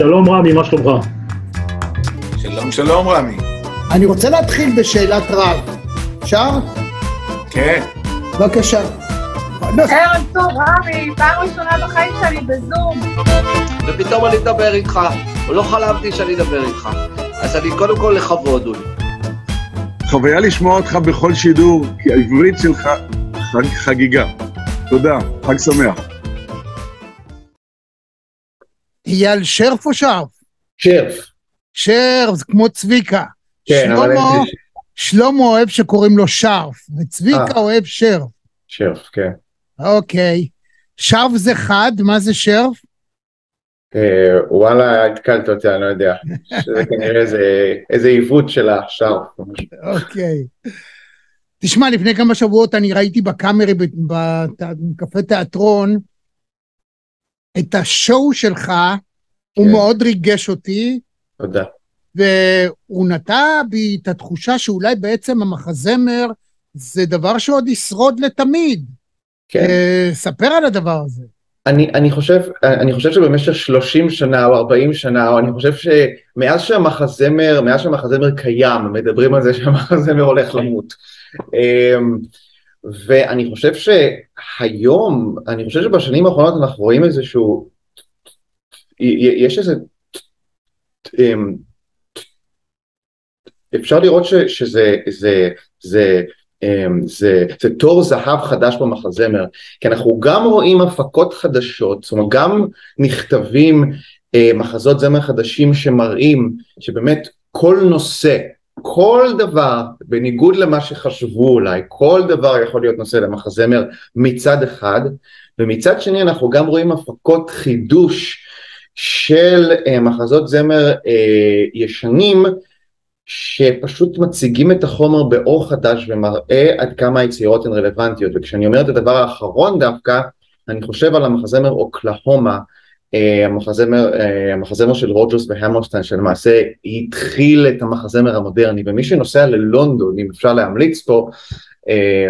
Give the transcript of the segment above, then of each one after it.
שלום רמי, מה שלומך? שלום שלום רמי. אני רוצה להתחיל בשאלת רב. אפשר? כן. בבקשה. ערב טוב, רמי, פעם ראשונה בחיים שלי בזום. ופתאום אני אדבר איתך, לא חלמתי שאני אדבר איתך. אז אני קודם כל לכבוד הוא לי. חוויה לשמוע אותך בכל שידור, כי העברית שלך חג, חגיגה. תודה, חג שמח. אייל שרף או שרף? שרף. שרף, זה כמו צביקה. כן, אבל... שלמה, אין- שלמה אוהב שקוראים לו שרף, וצביקה אה. אוהב שרף. שרף, כן. אוקיי. שרף זה חד, מה זה שרף? אה, וואלה, התקלת אותי, אני לא יודע. שזה כנראה איזה- איזה עיוות של השרף. אוקיי. תשמע, לפני כמה שבועות אני ראיתי בקאמרי בקפה תיאטרון את השואו שלך, הוא כן. מאוד ריגש אותי, תודה. והוא נטע בי את התחושה שאולי בעצם המחזמר זה דבר שעוד ישרוד לתמיד. כן. אה, ספר על הדבר הזה. אני, אני חושב, אני חושב שבמשך 30 שנה או 40 שנה, או אני חושב שמאז שהמחזמר, מאז שהמחזמר קיים, מדברים על זה שהמחזמר הולך למות. ואני חושב שהיום, אני חושב שבשנים האחרונות אנחנו רואים איזשהו, יש איזה, אמ, אפשר לראות ש, שזה, זה, זה, אמ, זה, זה תור זהב חדש במחזמר, כי אנחנו גם רואים הפקות חדשות, זאת אומרת גם נכתבים אה, מחזות זמר חדשים שמראים שבאמת כל נושא, כל דבר, בניגוד למה שחשבו אולי, כל דבר יכול להיות נושא למחזמר מצד אחד, ומצד שני אנחנו גם רואים הפקות חידוש של אה, מחזות זמר אה, ישנים, שפשוט מציגים את החומר באור חדש ומראה עד כמה היצירות הן רלוונטיות. וכשאני אומר את הדבר האחרון דווקא אני חושב על המחזמר אוקלהומה המחזמר, אה, המחזמר של רוג'רס והמרסטיין שלמעשה התחיל את המחזמר המודרני ומי שנוסע ללונדון אם אפשר להמליץ פה אה,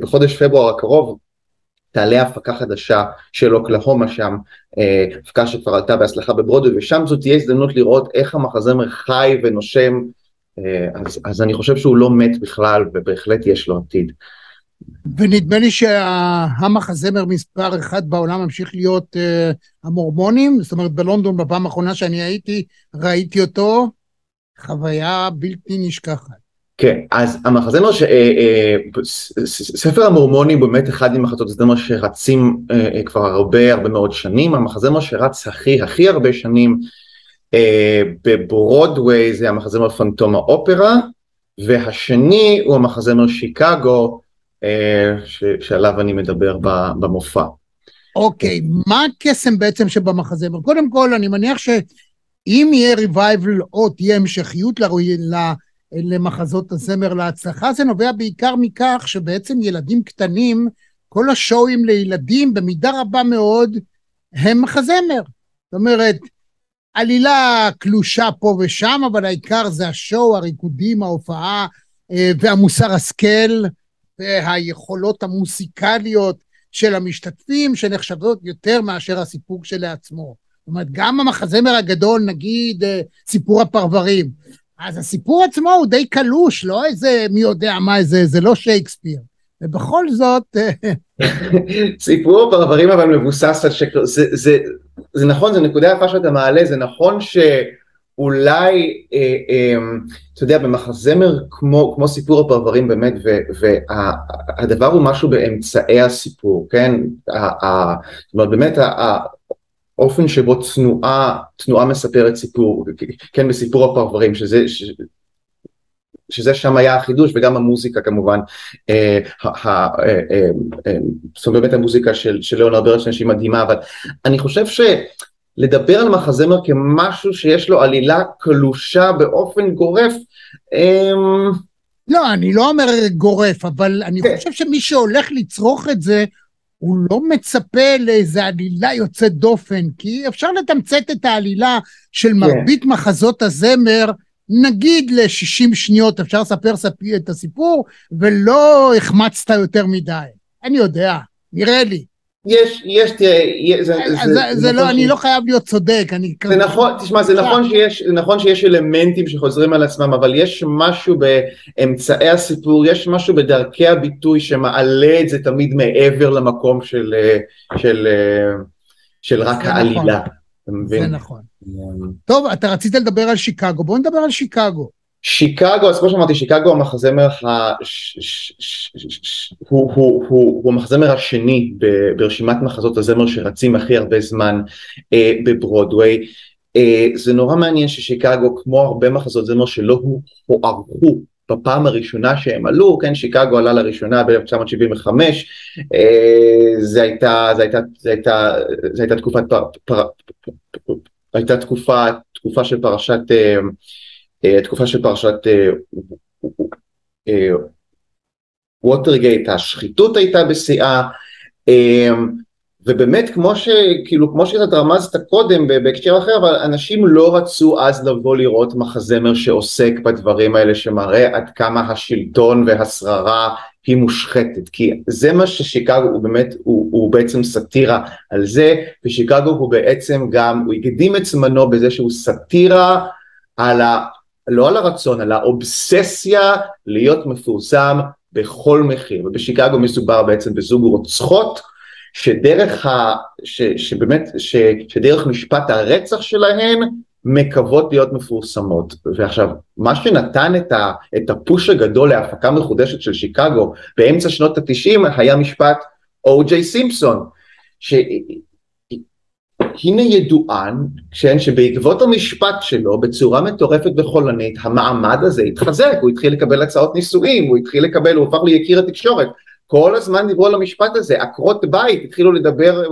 בחודש פברואר הקרוב תעלה הפקה חדשה של אוקלהומה שם, אה, הפקה שכבר עלתה בהצלחה בברודווי, ושם זו תהיה הזדמנות לראות איך המחזמר חי ונושם, אה, אז, אז אני חושב שהוא לא מת בכלל, ובהחלט יש לו עתיד. ונדמה לי שהמחזמר מספר אחד בעולם ממשיך להיות אה, המורמונים, זאת אומרת בלונדון בפעם האחרונה שאני הייתי, ראיתי אותו, חוויה בלתי נשכחת. כן, אז המחזמר, ש... אה, אה, ספר המורמונים הוא באמת אחד ממחזות הזמר שרצים כבר הרבה הרבה מאוד שנים, המחזמר שרץ הכי הכי הרבה שנים בברודוויי זה המחזמר פנטום האופרה, והשני הוא המחזמר שיקגו. שעליו אני מדבר במופע. אוקיי, מה הקסם בעצם שבמחזמר? קודם כל, אני מניח שאם יהיה ריבייבל או תהיה המשכיות למחזות הזמר להצלחה, זה נובע בעיקר מכך שבעצם ילדים קטנים, כל השואוים לילדים במידה רבה מאוד הם מחזמר. זאת אומרת, עלילה קלושה פה ושם, אבל העיקר זה השואו, הריקודים, ההופעה אה, והמוסר השכל והיכולות המוסיקליות של המשתתפים שנחשבות יותר מאשר הסיפור כשלעצמו. זאת אומרת, גם המחזמר הגדול, נגיד אה, סיפור הפרברים, אז הסיפור עצמו הוא די קלוש, לא איזה מי יודע מה זה, זה לא שייקספיר. ובכל זאת, אה, סיפור הפרברים אבל מבוסס על שקר, זה, זה, זה נכון, זו נקודה יפה שאתה מעלה, זה נכון שאולי, אה, אה, אתה יודע, במחזמר כמו, כמו סיפור הפרברים באמת, והדבר הוא משהו באמצעי הסיפור, כן? ה- ה- זאת אומרת, באמת, האופן שבו תנועה, תנועה מספרת סיפור, כן, בסיפור הפרברים, שזה, ש, שזה שם היה החידוש וגם המוזיקה כמובן, אה, ה- ה- אה, אה, אה, זאת אומרת המוזיקה של, של ליאונרד ברנשטיין שהיא מדהימה, אבל אני חושב שלדבר על מחזמר כמשהו שיש לו עלילה קלושה באופן גורף, אה, לא, אני לא אומר גורף, אבל אני כן. חושב שמי שהולך לצרוך את זה, הוא לא מצפה לאיזה עלילה יוצאת דופן, כי אפשר לתמצת את העלילה של מרבית מחזות הזמר, נגיד ל-60 שניות, אפשר לספר ספ- את הסיפור, ולא החמצת יותר מדי. אני יודע, נראה לי. יש, יש, תראה, יש- זה, אז זה- זה לא, נכון אני ש- לא חייב להיות צודק, אני... זה נכון, תשמע, זה נכון שיש, זה נכון שיש אלמנטים שחוזרים על עצמם, אבל יש משהו באמצעי הסיפור, יש משהו בדרכי הביטוי שמעלה את זה תמיד מעבר למקום של, אה, של, אה, של רק זה העלילה. נכון. אתה זה מבין? נכון. טוב, אתה רצית לדבר על שיקגו, בוא נדבר על שיקגו. שיקגו, אז כמו שאמרתי, שיקגו המחזמר, ה... הוא, הוא, הוא, הוא המחזמר השני. ברשימת מחזות הזמר שרצים הכי הרבה זמן אה, בברודוויי. אה, זה נורא מעניין ששיקגו, כמו הרבה מחזות זמר שלא הוארכו בפעם הראשונה שהם עלו, כן, שיקגו עלה לראשונה ב-1975, אה, זה הייתה, הייתה, הייתה, הייתה תקופה, תקופה של פרשת אה, אה, של פרשת אה, אה, ווטרגייט, השחיתות הייתה בשיאה, אה, ובאמת כמו שכאילו כמו שאתה רמזת קודם בהקשר אחר, אבל אנשים לא רצו אז לבוא לראות מחזמר שעוסק בדברים האלה, שמראה עד כמה השלטון והשררה היא מושחתת, כי זה מה ששיקגו הוא באמת, הוא, הוא בעצם סאטירה על זה, ושיקגו הוא בעצם גם, הוא הקדים את זמנו בזה שהוא סאטירה על ה... לא על הרצון, על האובססיה להיות מפורסם בכל מחיר, ובשיקגו מדובר בעצם בזוג רוצחות, שדרך ה... ש... שבאמת, ש... שדרך משפט הרצח שלהן מקוות להיות מפורסמות. ועכשיו, מה שנתן את, ה... את הפוש הגדול להפקה מחודשת של שיקגו באמצע שנות התשעים היה משפט או.ג'יי סימפסון, ש... הנה ידוען, כן, שבעקבות המשפט שלו בצורה מטורפת וחולנית המעמד הזה התחזק, הוא התחיל לקבל הצעות נישואים, הוא התחיל לקבל, הוא הפך ליקיר התקשורת, כל הזמן דיברו על המשפט הזה, עקרות בית התחילו לדבר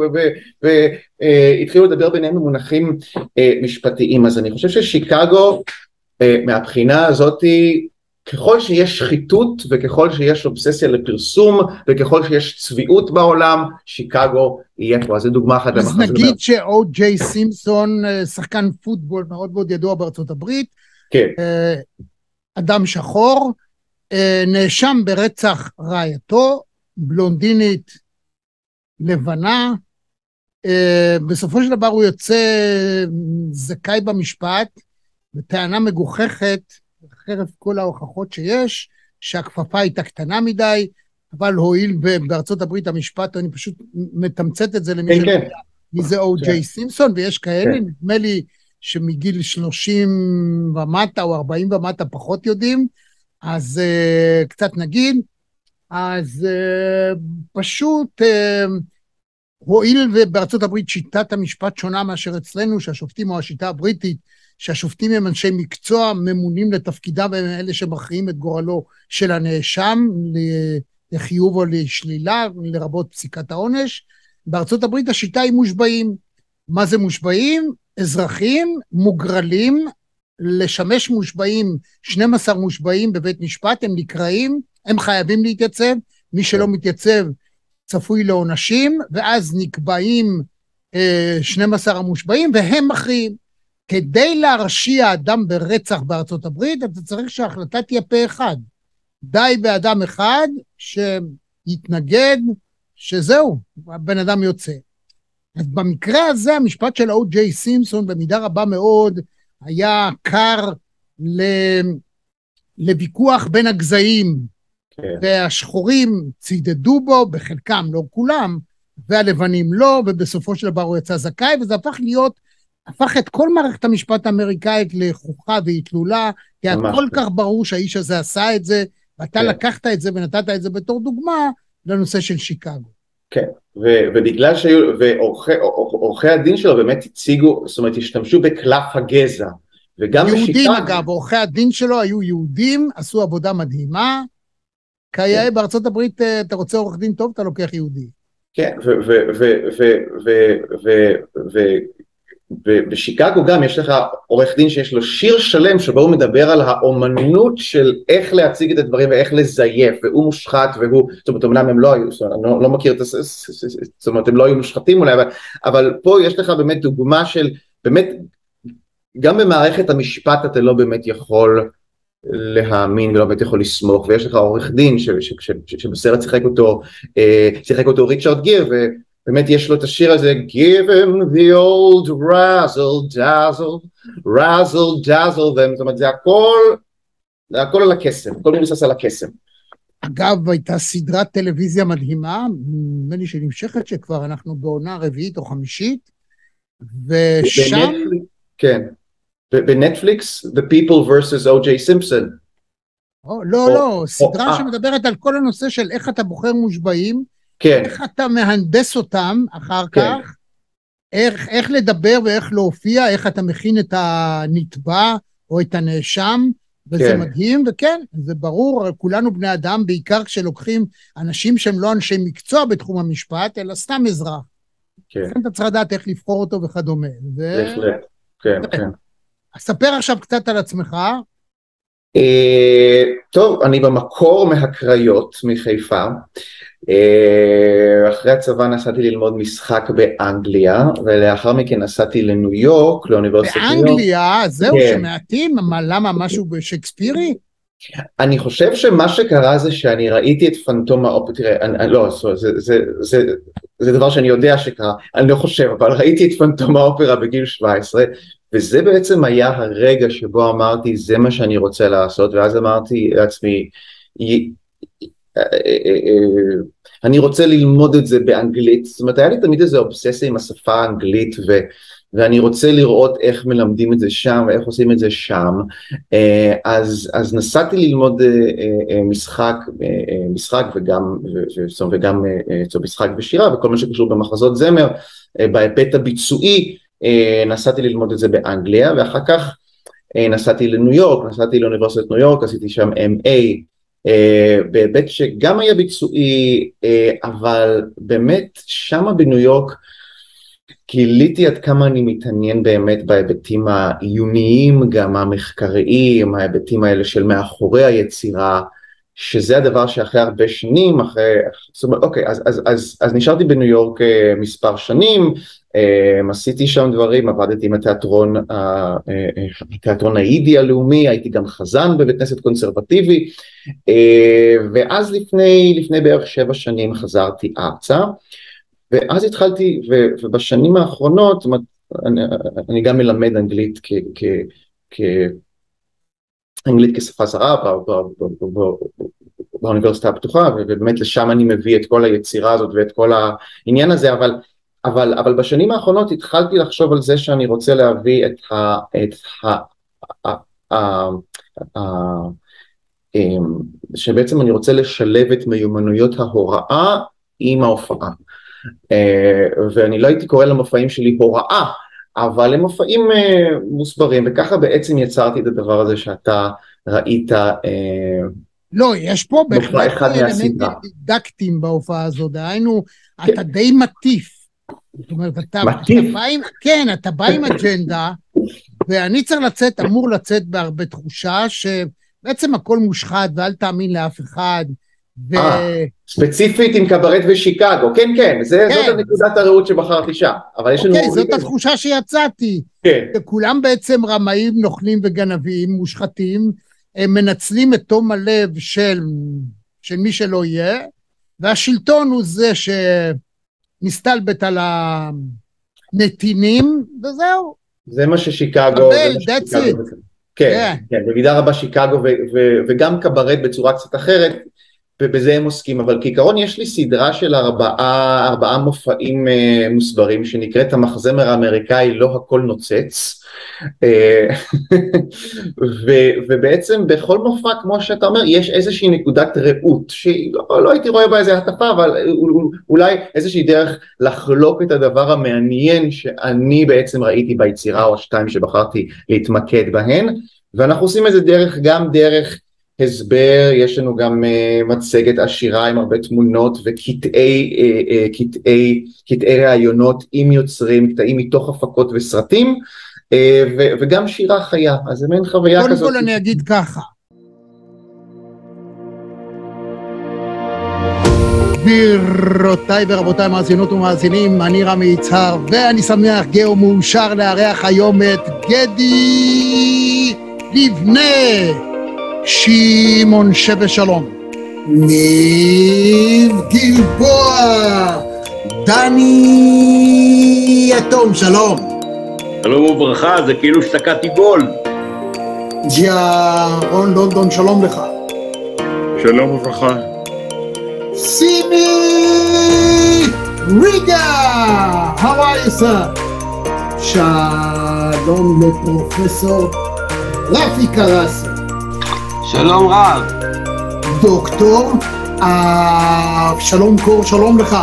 והתחילו לדבר ביניהם במונחים אה, משפטיים, אז אני חושב ששיקגו אה, מהבחינה הזאתי ככל שיש שחיתות וככל שיש אובססיה לפרסום וככל שיש צביעות בעולם, שיקגו יהיה פה, אז זו דוגמה אחת. אז. נגיד שאו.ג'יי סימפסון, אה, שחקן פוטבול מאוד מאוד ידוע בארצות הברית, כן, אה, אדם שחור, אה, נאשם ברצח רעייתו, בלונדינית לבנה, בסופו של דבר הוא יוצא זכאי במשפט, בטענה מגוחכת, חרף כל ההוכחות שיש, שהכפפה הייתה קטנה מדי, אבל הואיל ובארצות הברית המשפט, אני פשוט מתמצת את זה למי כן, שלא כן. יודע, מי זה או.ג'יי כן. סימפסון, ויש כאלה, כן. נדמה לי שמגיל 30 ומטה או 40 ומטה פחות יודעים, אז uh, קצת נגיד, אז uh, פשוט uh, הואיל ובארצות הברית שיטת המשפט שונה מאשר אצלנו, שהשופטים או השיטה הבריטית, שהשופטים הם אנשי מקצוע, ממונים לתפקידם והם אלה שמכריעים את גורלו של הנאשם לחיוב או לשלילה, לרבות פסיקת העונש. בארצות הברית השיטה היא מושבעים. מה זה מושבעים? אזרחים מוגרלים לשמש מושבעים, 12 מושבעים בבית משפט, הם נקראים, הם חייבים להתייצב, מי שלא מתייצב צפוי לעונשים, ואז נקבעים אה, 12 המושבעים והם מכריעים. כדי להרשיע אדם ברצח בארצות הברית, אתה צריך שההחלטה תהיה פה אחד. די באדם אחד שיתנגד, שזהו, הבן אדם יוצא. אז במקרה הזה, המשפט של או.ג'יי סימפסון במידה רבה מאוד היה קר ל... לוויכוח בין הגזעים, כן. והשחורים צידדו בו, בחלקם, לא כולם, והלבנים לא, ובסופו של דבר הוא יצא זכאי, וזה הפך להיות, הפך את כל מערכת המשפט האמריקאית לחוכה ואטלולה, כי היה כל כן. כך ברור שהאיש הזה עשה את זה, ואתה כן. לקחת את זה ונתת את זה בתור דוגמה לנושא של שיקגו. כן, ו- ובגלל שהיו, ועורכי עורכי הדין שלו באמת הציגו, זאת אומרת השתמשו בקלף הגזע, וגם יהודים בשיקגו, אגב, עורכי הדין שלו היו יהודים, עשו עבודה מדהימה. כיאה כן. בארצות הברית, אה, אתה רוצה עורך דין טוב, אתה לוקח יהודי. כן, ובשיקגו גם יש לך עורך דין שיש לו שיר שלם שבו הוא מדבר על האומנות של איך להציג את הדברים ואיך לזייף, והוא מושחת והוא, זאת אומרת אמנם הם לא היו, זאת אומרת, אני לא, לא מכיר את זה, זאת אומרת הם לא היו מושחתים אולי, אבל, אבל פה יש לך באמת דוגמה של, באמת, גם במערכת המשפט אתה לא באמת יכול להאמין ולא באמת יכול לסמוך, ויש לך עורך דין שבסרט שיחק אותו, אה, שיחק אותו ריצ'רד גיר, באמת יש לו את השיר הזה, Give him the old razzle dazzle, razzle dazzle, זאת אומרת זה הכל, זה הכל על הקסם, הכל מבוסס על הקסם. אגב, הייתה סדרת טלוויזיה מדהימה, נדמה לי שנמשכת, שכבר אנחנו בעונה רביעית או חמישית, ושם... בנטפליקס- כן, בנטפליקס, The People vs. O.J. Simpson. או, לא, או- לא, סדרה אה. שמדברת על כל הנושא של איך אתה בוחר מושבעים, כן, איך אתה מהנדס אותם אחר כן. כך, איך, איך לדבר ואיך להופיע, איך אתה מכין את הנתבע או את הנאשם, וזה כן. מדהים, וכן, זה ברור, כולנו בני אדם, בעיקר כשלוקחים אנשים שהם לא אנשי מקצוע בתחום המשפט, אלא סתם אזרח. כן, לכן אתה צריך לדעת איך לבחור אותו וכדומה. ו... בהחלט, כן, כן. אז ספר עכשיו קצת על עצמך. אה, טוב, אני במקור מהקריות, מחיפה. אה, אחרי הצבא נסעתי ללמוד משחק באנגליה, ולאחר מכן נסעתי לניו יורק, לאוניברסיטת ניו יורק. באנגליה, זהו, כן. שמעטים, מה, למה, משהו שייקספירי? אני חושב שמה שקרה זה שאני ראיתי את פנטום האופרה, תראה, אני, אני, לא, זה, זה, זה, זה, זה דבר שאני יודע שקרה, אני לא חושב, אבל ראיתי את פנטום האופרה בגיל 17, וזה בעצם היה הרגע שבו אמרתי, זה מה שאני רוצה לעשות, ואז אמרתי לעצמי, "י- אה, אה, אה, אני רוצה ללמוד את זה באנגלית, זאת אומרת, היה לי תמיד איזו אובססיה עם השפה האנגלית, ו, ואני רוצה לראות איך מלמדים את זה שם, ואיך עושים את זה שם, אז, אז נסעתי ללמוד משחק, משחק וגם, וגם אומרת, משחק ושירה וכל מה שקשור במחזות זמר, בהיבט הביצועי, נסעתי ללמוד את זה באנגליה, ואחר כך אה, נסעתי לניו יורק, נסעתי לאוניברסיטת ניו יורק, עשיתי שם MA, אה, בהיבט שגם היה ביצועי, אה, אבל באמת שמה בניו יורק גיליתי עד כמה אני מתעניין באמת בהיבטים העיוניים, גם המחקריים, ההיבטים האלה של מאחורי היצירה, שזה הדבר שאחרי הרבה שנים, אחרי, זאת אומרת, אוקיי, אז, אז, אז, אז נשארתי בניו יורק אה, מספר שנים, אה, עשיתי שם דברים, עבדתי עם התיאטרון, אה, התיאטרון האידי הלאומי, הייתי גם חזן בבית כנסת קונסרבטיבי, אה, ואז לפני, לפני בערך שבע שנים חזרתי ארצה, ואז התחלתי, ו, ובשנים האחרונות, אני, אני גם מלמד אנגלית כ... אנגלית כשפה זרה באוניברסיטה הפתוחה, ובאמת לשם אני מביא את כל היצירה הזאת ואת כל העניין הזה, אבל, אבל, אבל בשנים האחרונות התחלתי לחשוב על זה שאני רוצה להביא את ה... את ה, ה, ה, ה אמ, שבעצם אני רוצה לשלב את מיומנויות ההוראה עם ההופעה. אה, ואני לא הייתי קורא למופעים שלי הוראה, אבל הם מופעים אה, מוסברים, וככה בעצם יצרתי את הדבר הזה שאתה ראית, אה, לא, יש פה בהחלט אלמנטים. דידקטיים בהופעה הזאת, דהיינו, כן. אתה די מטיף. זאת אומרת, אתה? אתה בא עם, כן, אתה בא עם אג'נדה, ואני צריך לצאת, אמור לצאת בהרבה תחושה שבעצם הכל מושחת ואל תאמין לאף אחד. ו... אה. ספציפית עם קברט ושיקגו, כן כן, זה, כן. זאת הנקודת הראות שבחרתי שם, אבל יש לנו... אוקיי, זאת התחושה שיצאתי. כן, כולם בעצם רמאים, נוכלים וגנבים, מושחתים, הם מנצלים את תום הלב של, של מי שלא יהיה, והשלטון הוא זה שמסתלבט על הנתינים, וזהו. זה מה ששיקגו... מה that's it. כן, כן, במידה רבה שיקגו וגם קברט בצורה קצת אחרת, ובזה הם עוסקים, אבל כעיקרון יש לי סדרה של ארבעה, ארבעה מופעים אה, מוסברים שנקראת המחזמר האמריקאי לא הכל נוצץ, אה, ו- ובעצם בכל מופע כמו שאתה אומר יש איזושהי נקודת ראות שלא לא הייתי רואה בה איזה הטפה אבל אולי איזושהי דרך לחלוק את הדבר המעניין שאני בעצם ראיתי ביצירה או השתיים שבחרתי להתמקד בהן. ואנחנו עושים את זה דרך גם דרך הסבר, יש לנו גם uh, מצגת עשירה עם הרבה תמונות וקטעי קטעי, קטעי ראיונות עם יוצרים, קטעים מתוך הפקות וסרטים וגם שירה חיה, אז זה מעין חוויה קודם כזאת. כל אני אגיד ככה. גבירותיי ורבותיי מאזינות ומאזינים, אני רמי יצהר, ואני שמח, גאו מאושר לארח היום את גדי לבנה, שמעון שבי שלום, ניב גלבוע, דני יתום, שלום. שלום וברכה, זה כאילו שתקעתי גול. ג'יה רון לונדון, שלום לך. שלום וברכה. סימי ריגה, how are you sir? שלום לפרופסור רפי קרסי. שלום רב. דוקטור אבשלום קור, שלום לך.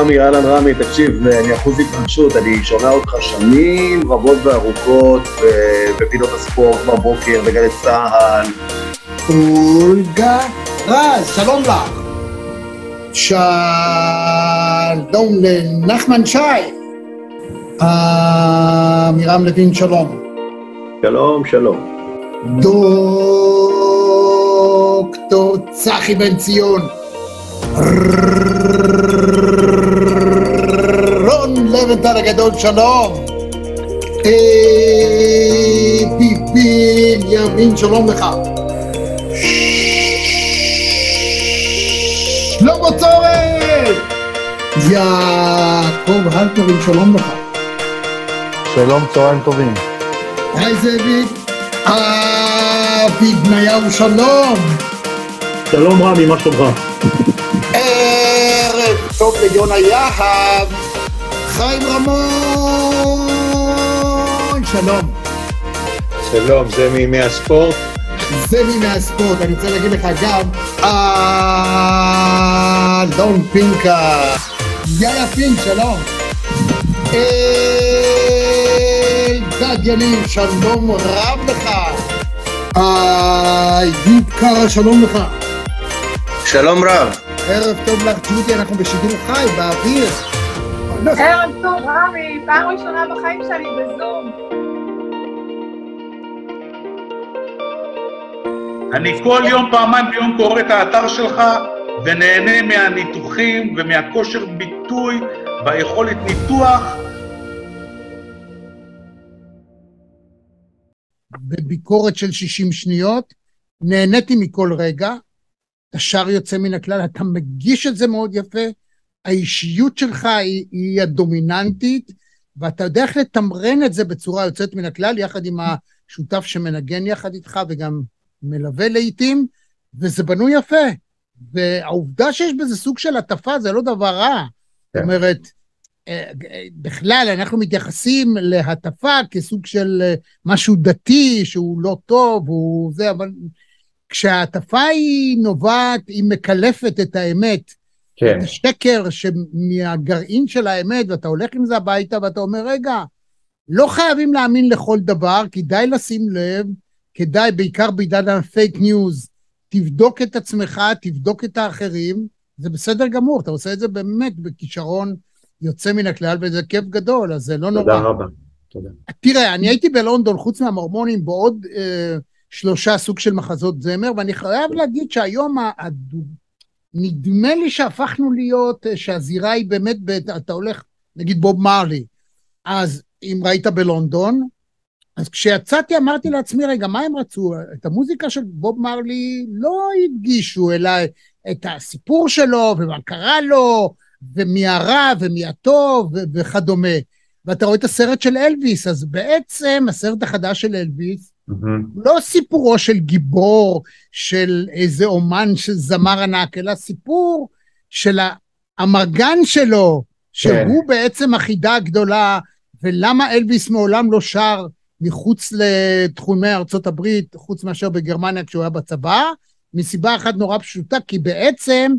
רמי, אהלן רמי, תקשיב, אני אחוז התרגשות, אני שומע אותך שנים רבות וארוכות בפינות הספורט בבוקר, בגלי צה"ל. אולגה רז, שלום לך. שלום לנחמן שי. עמירם לוין, שלום. שלום, שלום. דוקטור צחי בן ציון. רון לבנטל הגדול, שלום. אבי בנימין, שלום לך. שלמה צורן! יעקב הלפרין, שלום לך. שלום, צהריים טובים. היי זאביק. אבי בניהו, שלום. שלום רמי, מה שלומך? טוב ליונה יהב. חיים רמון, שלום. שלום, זה מימי הספורט. זה מימי הספורט, אני רוצה להגיד לך גם, אלדון פינקה. יאללה פינק, שלום. אלדד יניב, שלום רב לך. איוב קרא, שלום לך. שלום רב. ערב טוב לך, ג'ודי, אנחנו בשידור חי, באוויר. ערב טוב, רמי, פעם ראשונה בחיים שלי בזום. אני כל יום, פעמיים ביום קורא את האתר שלך ונהנה מהניתוחים ומהכושר ביטוי והיכולת ניתוח. בביקורת של 60 שניות, נהניתי מכל רגע, אתה שר יוצא מן הכלל, אתה מגיש את זה מאוד יפה, האישיות שלך היא, היא הדומיננטית, ואתה יודע איך לתמרן את זה בצורה יוצאת מן הכלל, יחד עם השותף שמנגן יחד איתך וגם מלווה לעיתים, וזה בנוי יפה. והעובדה שיש בזה סוג של הטפה זה לא דבר רע. זאת אומרת, אה, בכלל אנחנו מתייחסים להטפה כסוג של אה, משהו דתי שהוא לא טוב, הוא זה, אבל כשההטפה היא נובעת, היא מקלפת את האמת, כן. את השקר שמהגרעין של האמת, ואתה הולך עם זה הביתה ואתה אומר, רגע, לא חייבים להאמין לכל דבר, כדאי לשים לב, כדאי, בעיקר בעידן ה fake news, תבדוק את עצמך, תבדוק את האחרים, זה בסדר גמור, אתה עושה את זה באמת בכישרון יוצא מן הכלל, וזה כיף גדול, אז זה לא נורא. תודה רבה. תודה. תראה, אני הייתי בלונדון, חוץ מהמורמונים, בעוד אה, שלושה סוג של מחזות זמר, ואני חייב להגיד שהיום, נדמה לי שהפכנו להיות, אה, שהזירה היא באמת, אתה הולך, נגיד בוב מרלי, אז אם ראית בלונדון, אז כשיצאתי אמרתי לעצמי, רגע, מה הם רצו? את המוזיקה של בוב מרלי לא הדגישו, אלא את הסיפור שלו, ומה קרה לו, ומי הרע ומי הטוב וכדומה. ואתה רואה את הסרט של אלוויס, אז בעצם הסרט החדש של אלוויס, מהמם. לא סיפורו של גיבור, של איזה אומן של זמר ענק, אלא סיפור של האמרגן שלו, שהוא בעצם החידה הגדולה, ולמה אלוויס מעולם לא שר מחוץ לתחומי ארצות הברית, חוץ מאשר בגרמניה כשהוא היה בצבא, מסיבה אחת נורא פשוטה, כי בעצם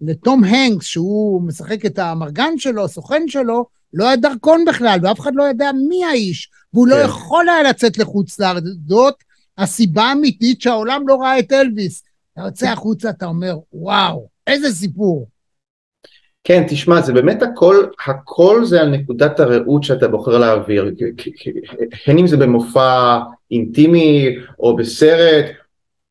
לתום הנקס, שהוא משחק את האמרגן שלו, הסוכן שלו, לא היה דרכון בכלל, ואף אחד לא ידע מי האיש, והוא לא כן. יכול היה לצאת לחוץ לארץ. זאת הסיבה האמיתית שהעולם לא ראה את אלוויס. אתה יוצא החוצה, אתה אומר, וואו, איזה סיפור. כן, תשמע, זה באמת הכל, הכל זה על נקודת הראות שאתה בוחר להעביר, הן אם זה במופע אינטימי, או בסרט,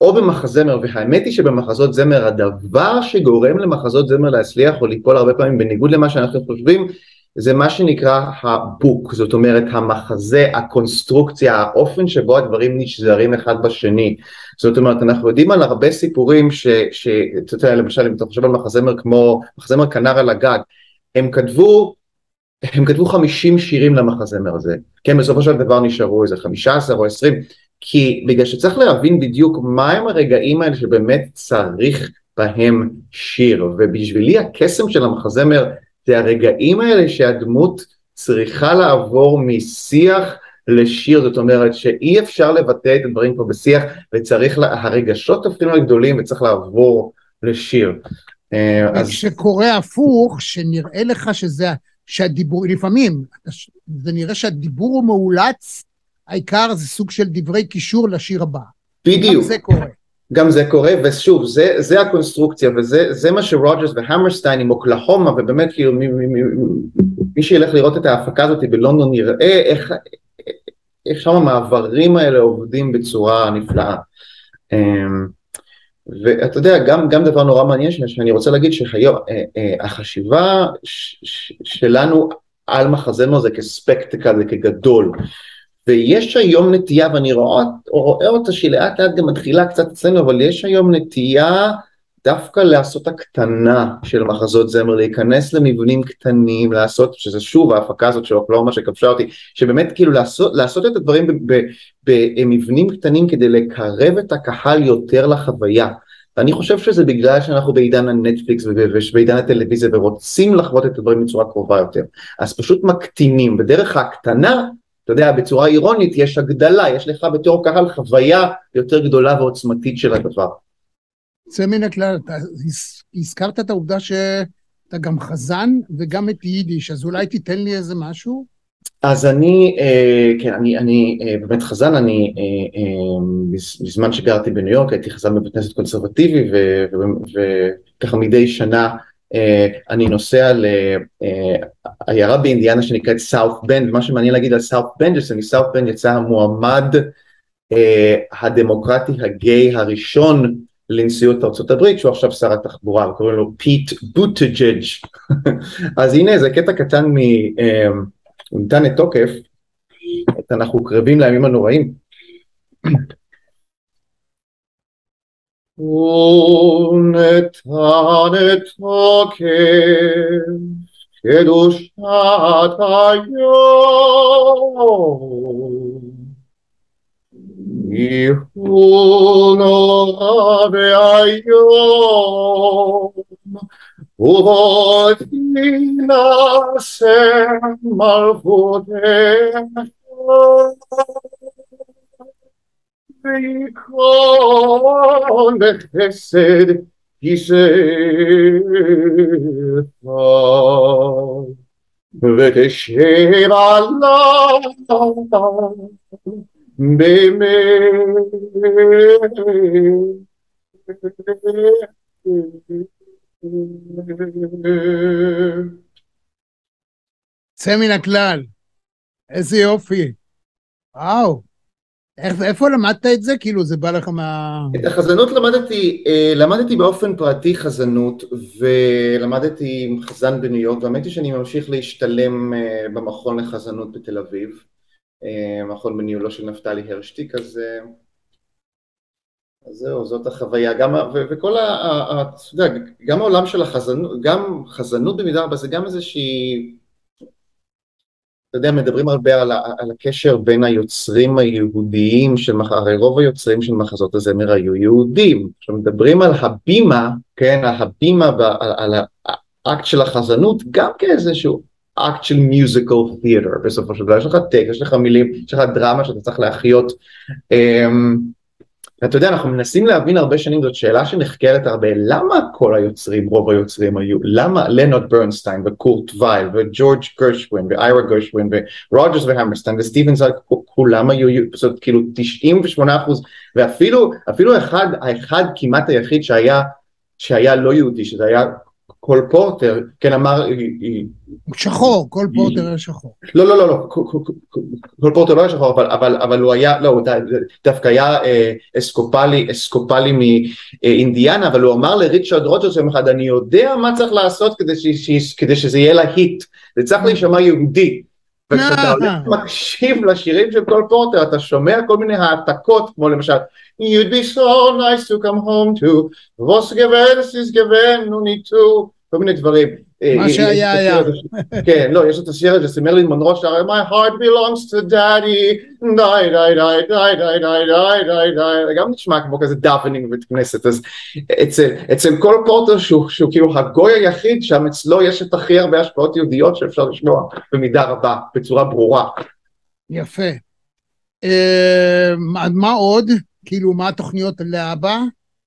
או במחזמר, והאמת היא שבמחזות זמר הדבר שגורם למחזות זמר להצליח או ליפול הרבה פעמים בניגוד למה שאנחנו חושבים, זה מה שנקרא הבוק, זאת אומרת המחזה, הקונסטרוקציה, האופן שבו הדברים נשזרים אחד בשני. זאת אומרת, אנחנו יודעים על הרבה סיפורים שאתה יודע, למשל אם אתה חושב על מחזמר כמו, מחזמר כנר על הגג, הם כתבו, הם כתבו 50 שירים למחזמר הזה, כן, בסופו של דבר נשארו איזה 15 או 20, כי בגלל שצריך להבין בדיוק מהם הרגעים האלה שבאמת צריך בהם שיר, ובשבילי הקסם של המחזמר זה הרגעים האלה שהדמות צריכה לעבור משיח לשיר, זאת אומרת שאי אפשר לבטא את הדברים פה בשיח וצריך, לה, הרגשות אפילו הגדולים וצריך לעבור לשיר. אה, אז... כשקורה הפוך, שנראה לך שזה, שהדיבור, לפעמים, זה נראה שהדיבור הוא מאולץ, העיקר זה סוג של דברי קישור לשיר הבא. בדיוק. גם זה קורה. גם זה קורה, ושוב, זה, זה הקונסטרוקציה, וזה מה שרוג'רס והמרסטיין עם אוקלהומה, ובאמת כאילו מי, מי, מי, מי שילך לראות את ההפקה הזאת בלונדון יראה איך, איך שם המעברים האלה עובדים בצורה נפלאה. אמ, ואתה יודע, גם, גם דבר נורא מעניין שאני רוצה להגיד שהיום אה, אה, החשיבה שלנו על מחזמר זה כספקטקל, זה כגדול. ויש היום נטייה, ואני רואה, רואה אותה שהיא לאט לאט גם מתחילה קצת אצלנו, אבל יש היום נטייה דווקא לעשות הקטנה של מחזות זמר, להיכנס למבנים קטנים, לעשות, שזה שוב ההפקה הזאת של אוקלאומה שכבשה אותי, שבאמת כאילו לעשות, לעשות את הדברים במבנים קטנים כדי לקרב את הקהל יותר לחוויה. ואני חושב שזה בגלל שאנחנו בעידן הנטפליקס ובעידן הטלוויזיה ורוצים לחוות את הדברים בצורה קרובה יותר. אז פשוט מקטינים, בדרך ההקטנה אתה יודע, בצורה אירונית יש הגדלה, יש לך בתור קהל חוויה יותר גדולה ועוצמתית של הדבר. יוצא מן הכלל, אתה הזכרת את העובדה שאתה גם חזן וגם את יידיש, אז אולי תיתן לי איזה משהו? אז אני, אה, כן, אני, אני אה, באמת חזן, אני אה, בזמן שגרתי בניו יורק הייתי חזן בבית כנסת קונסרבטיבי וככה מדי שנה אני נוסע לעיירה באינדיאנה שנקראת South Bend, ומה שמעניין להגיד על South Bend זה שמ South Bend יצא המועמד הדמוקרטי הגיי הראשון לנשיאות הברית שהוא עכשיו שר התחבורה וקוראים לו פיט בוטג'ג' אז הנה זה קטע קטן מניתן לתוקף אנחנו קרבים לימים הנוראים 온에탄에 타게 개도샤타요 이후노아베아요 오디나세 말보데 ויקרון בחסד כיסאך ותשב עליו באמת צא מן הכלל, איזה יופי. וואו. איפה למדת את זה? כאילו, זה בא לך מה... את החזנות למדתי, אה, למדתי באופן פרטי חזנות, ולמדתי עם חזן בניו יורק, והאמת היא שאני ממשיך להשתלם אה, במכון לחזנות בתל אביב, אה, מכון בניהולו של נפתלי הרשטיק, אז, אז זהו, זאת החוויה, גם, ו, וכל ה... אתה יודע, גם העולם של החזנות, גם חזנות במידה רבה זה גם איזושהי אתה יודע, מדברים הרבה על, על הקשר בין היוצרים היהודיים הרי רוב היוצרים של מחזות הזמר היו יהודים. כשמדברים על הבימה, כן, הבימה, על, על האקט של החזנות, גם כאיזשהו אקט של מיוזיקל תיאטר בסופו של דבר, יש לך טקסט, יש לך מילים, יש לך דרמה שאתה צריך להחיות. ואתה יודע, אנחנו מנסים להבין הרבה שנים, זאת שאלה שנחקרת הרבה, למה כל היוצרים, רוב היוצרים היו, לאונרד ברנסטיין וקורט וייל וג'ורג' גרשווין ואיירה גרשווין ורוג'רס והמרסטיין וסטיבן סונדהיים, כולם היו, זאת כאילו 98 אחוז, ואפילו אפילו אחד, האחד כמעט היחיד שהיה, שהיה לא יהודי, שזה היה קול פורטר, כן אמר, שחור, קול פורטר היה שחור. לא, לא, לא, לא, קול פורטר לא היה שחור, אבל, אבל, אבל הוא היה, לא, הוא דווקא היה אה, אפיסקופלי, אפיסקופלי מאינדיאנה, אבל הוא אמר לריצ'רד רוג'רס יום אחד, אני יודע מה צריך לעשות כדי, ש, ש, כדי שזה יהיה להיט, זה צריך להישמע יהודי. וכשאתה הולך מקשיב לשירים של קול פורטר, אתה שומע כל מיני העתקות, כמו למשל, You'd be so nice to come home to, was given, is given, no need to, כל מיני דברים. מה שהיה היה. כן, לא, יש את השיר הזה, זה מרילין מונרו שר, My heart belongs to daddy, די, די, די, די, די, די, די, די, די, גם נשמע כמו כזה דאבנינג בבית כנסת, אז אצל קול פורטר שהוא כאילו הגוי היחיד, שם אצלו יש את הכי הרבה השפעות יהודיות שאפשר לשמוע במידה רבה, בצורה ברורה. יפה. מה עוד? כאילו, מה התוכניות להבא?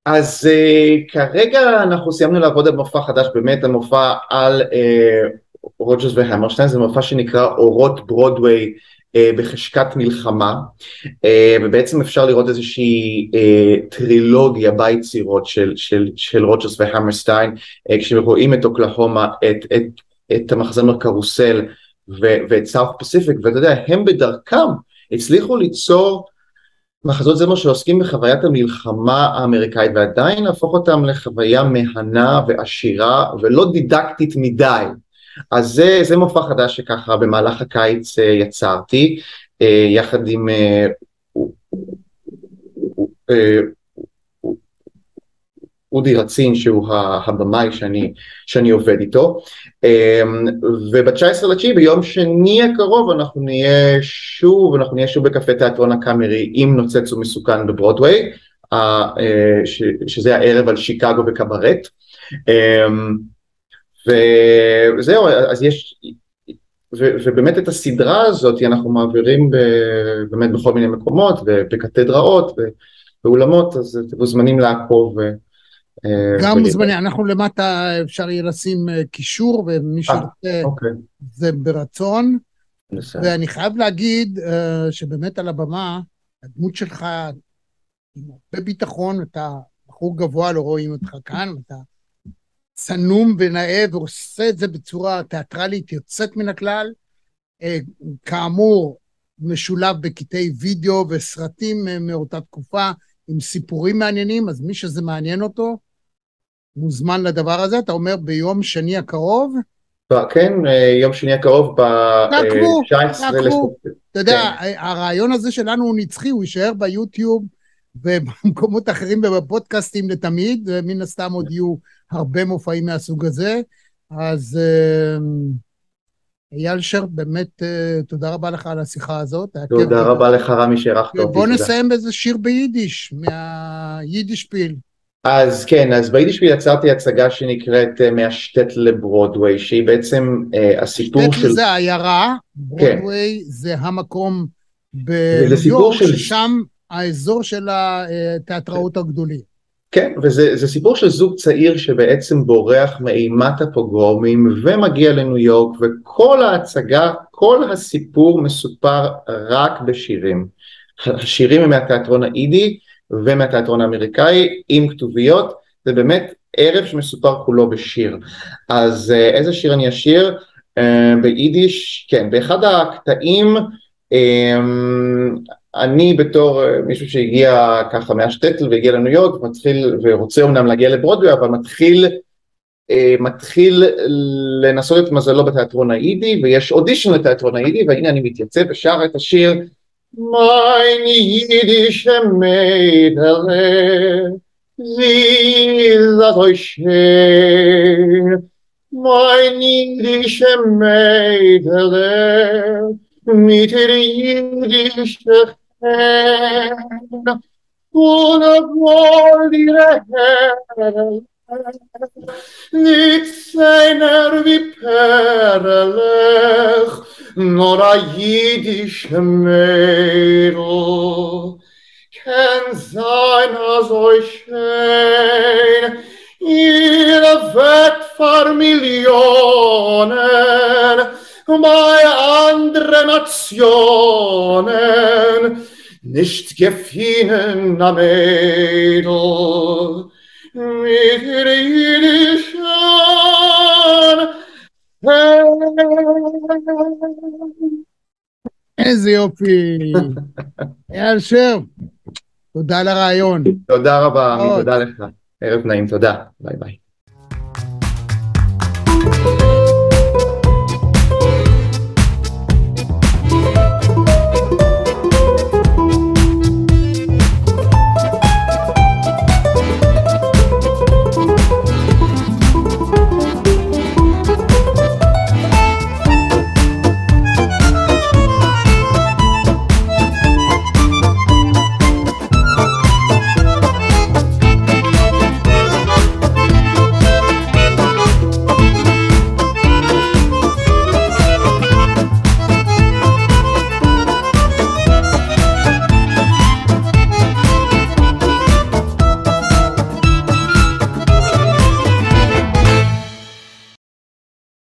אז אה, כרגע אנחנו סיימנו לעבוד על מופע חדש, באמת על מופע על אה, רוג'רס והמרשטיין, זה מופע שנקרא אורות ברודוויי אה, בחשכת מלחמה, אה, ובעצם אפשר לראות איזושהי אה, טרילוגיה ביצירות של, של, של רוג'רס והמרשטיין, אה, כשרואים את אוקלהומה, את, את, את המחזמר קרוסל ו, ואת South Pacific, ואתה יודע, הם בדרכם הצליחו ליצור מחזות זמר שעוסקים בחוויית המלחמה האמריקאית ועדיין להפוך אותם לחוויה מהנה ועשירה ולא דידקטית מדי. אז זה, זה מופע חדש שככה במהלך הקיץ אה, יצרתי אה, יחד עם אה, אודי רצין שהוא הבמאי שאני, שאני עובד איתו. אמ, וב-19 לתשיעי ביום שני הקרוב אנחנו נהיה שוב, אנחנו נהיה שוב בקפה תיאטרון הקאמרי עם נוצץ ומסוכן בברודוויי אה, שזה הערב על שיקגו וקברט. אמ, וזהו אז יש ו, ובאמת את הסדרה הזאת אנחנו מעבירים ב, באמת בכל מיני מקומות ובקתדראות ובאולמות אז אתם מוזמנים לעקוב גם מוזמנים, אנחנו למטה אפשר יהיה לשים אה, קישור, ומי אה, שרוצה אוקיי. זה ברצון. ואני חייב להגיד שבאמת על הבמה, הדמות שלך עם הרבה ביטחון, אתה בחור גבוה, לא רואים אותך כאן, אתה צנום ונאה ועושה את זה בצורה תיאטרלית יוצאת מן הכלל. כאמור, משולב בקטעי וידאו וסרטים מאותה תקופה, עם סיפורים מעניינים, אז מי שזה מעניין אותו, מוזמן לדבר הזה, אתה אומר ביום שני הקרוב? כן, אה, יום שני הקרוב ב-19 תעקבו, אתה יודע, כן. הרעיון הזה שלנו הוא נצחי, הוא יישאר ביוטיוב ובמקומות אחרים ובפודקאסטים לתמיד, ומן הסתם עוד יהיו הרבה מופעים מהסוג הזה. אז אה, אייל שר, באמת אה, תודה רבה לך על השיחה הזאת. תודה רבה לך, רמי, שאירחת אותי. בוא נסיים באיזה שיר ביידיש, מהיידישפיל. אז כן, אז ביידישפיל יצרתי הצגה שנקראת אה, מהשטט לברודוויי, שהיא בעצם אה, הסיפור של... שטט זה עיירה, כן. ברודוויי כן. זה המקום בניו יורק, של... ששם האזור של התיאטראות הגדולים. כן, וזה סיפור של זוג צעיר שבעצם בורח מאימת הפוגרומים ומגיע לניו יורק, וכל ההצגה, כל הסיפור מסופר רק בשירים. השירים הם מהתיאטרון האידי, ומהתיאטרון האמריקאי עם כתוביות, זה באמת ערב שמסופר כולו בשיר. אז אה, איזה שיר אני אשיר? אה, ביידיש, כן, באחד הקטעים אה, אני בתור מישהו שהגיע ככה מהשטטל והגיע לניו יורק מתחיל ורוצה אמנם להגיע לברודווי אבל מתחיל מתחיל לנסות את מזלו בתיאטרון האידי ויש אודישן לתיאטרון האידי והנה אני מתייצב ושר את השיר Mein jüdische Mädele, sie ist euch schön. Mein jüdische Mädele, mit der jüdische hand, full of glory Nitzei nervi perelech, nor a Yiddish mädel kann sein als euch schön, ihr Millionen, bei anderen Nationen, nicht gefinnen am Mädel mit jüdischen איזה יופי. אייל שר, תודה על הרעיון. תודה רבה. תודה לך. ערב נעים, תודה. ביי ביי.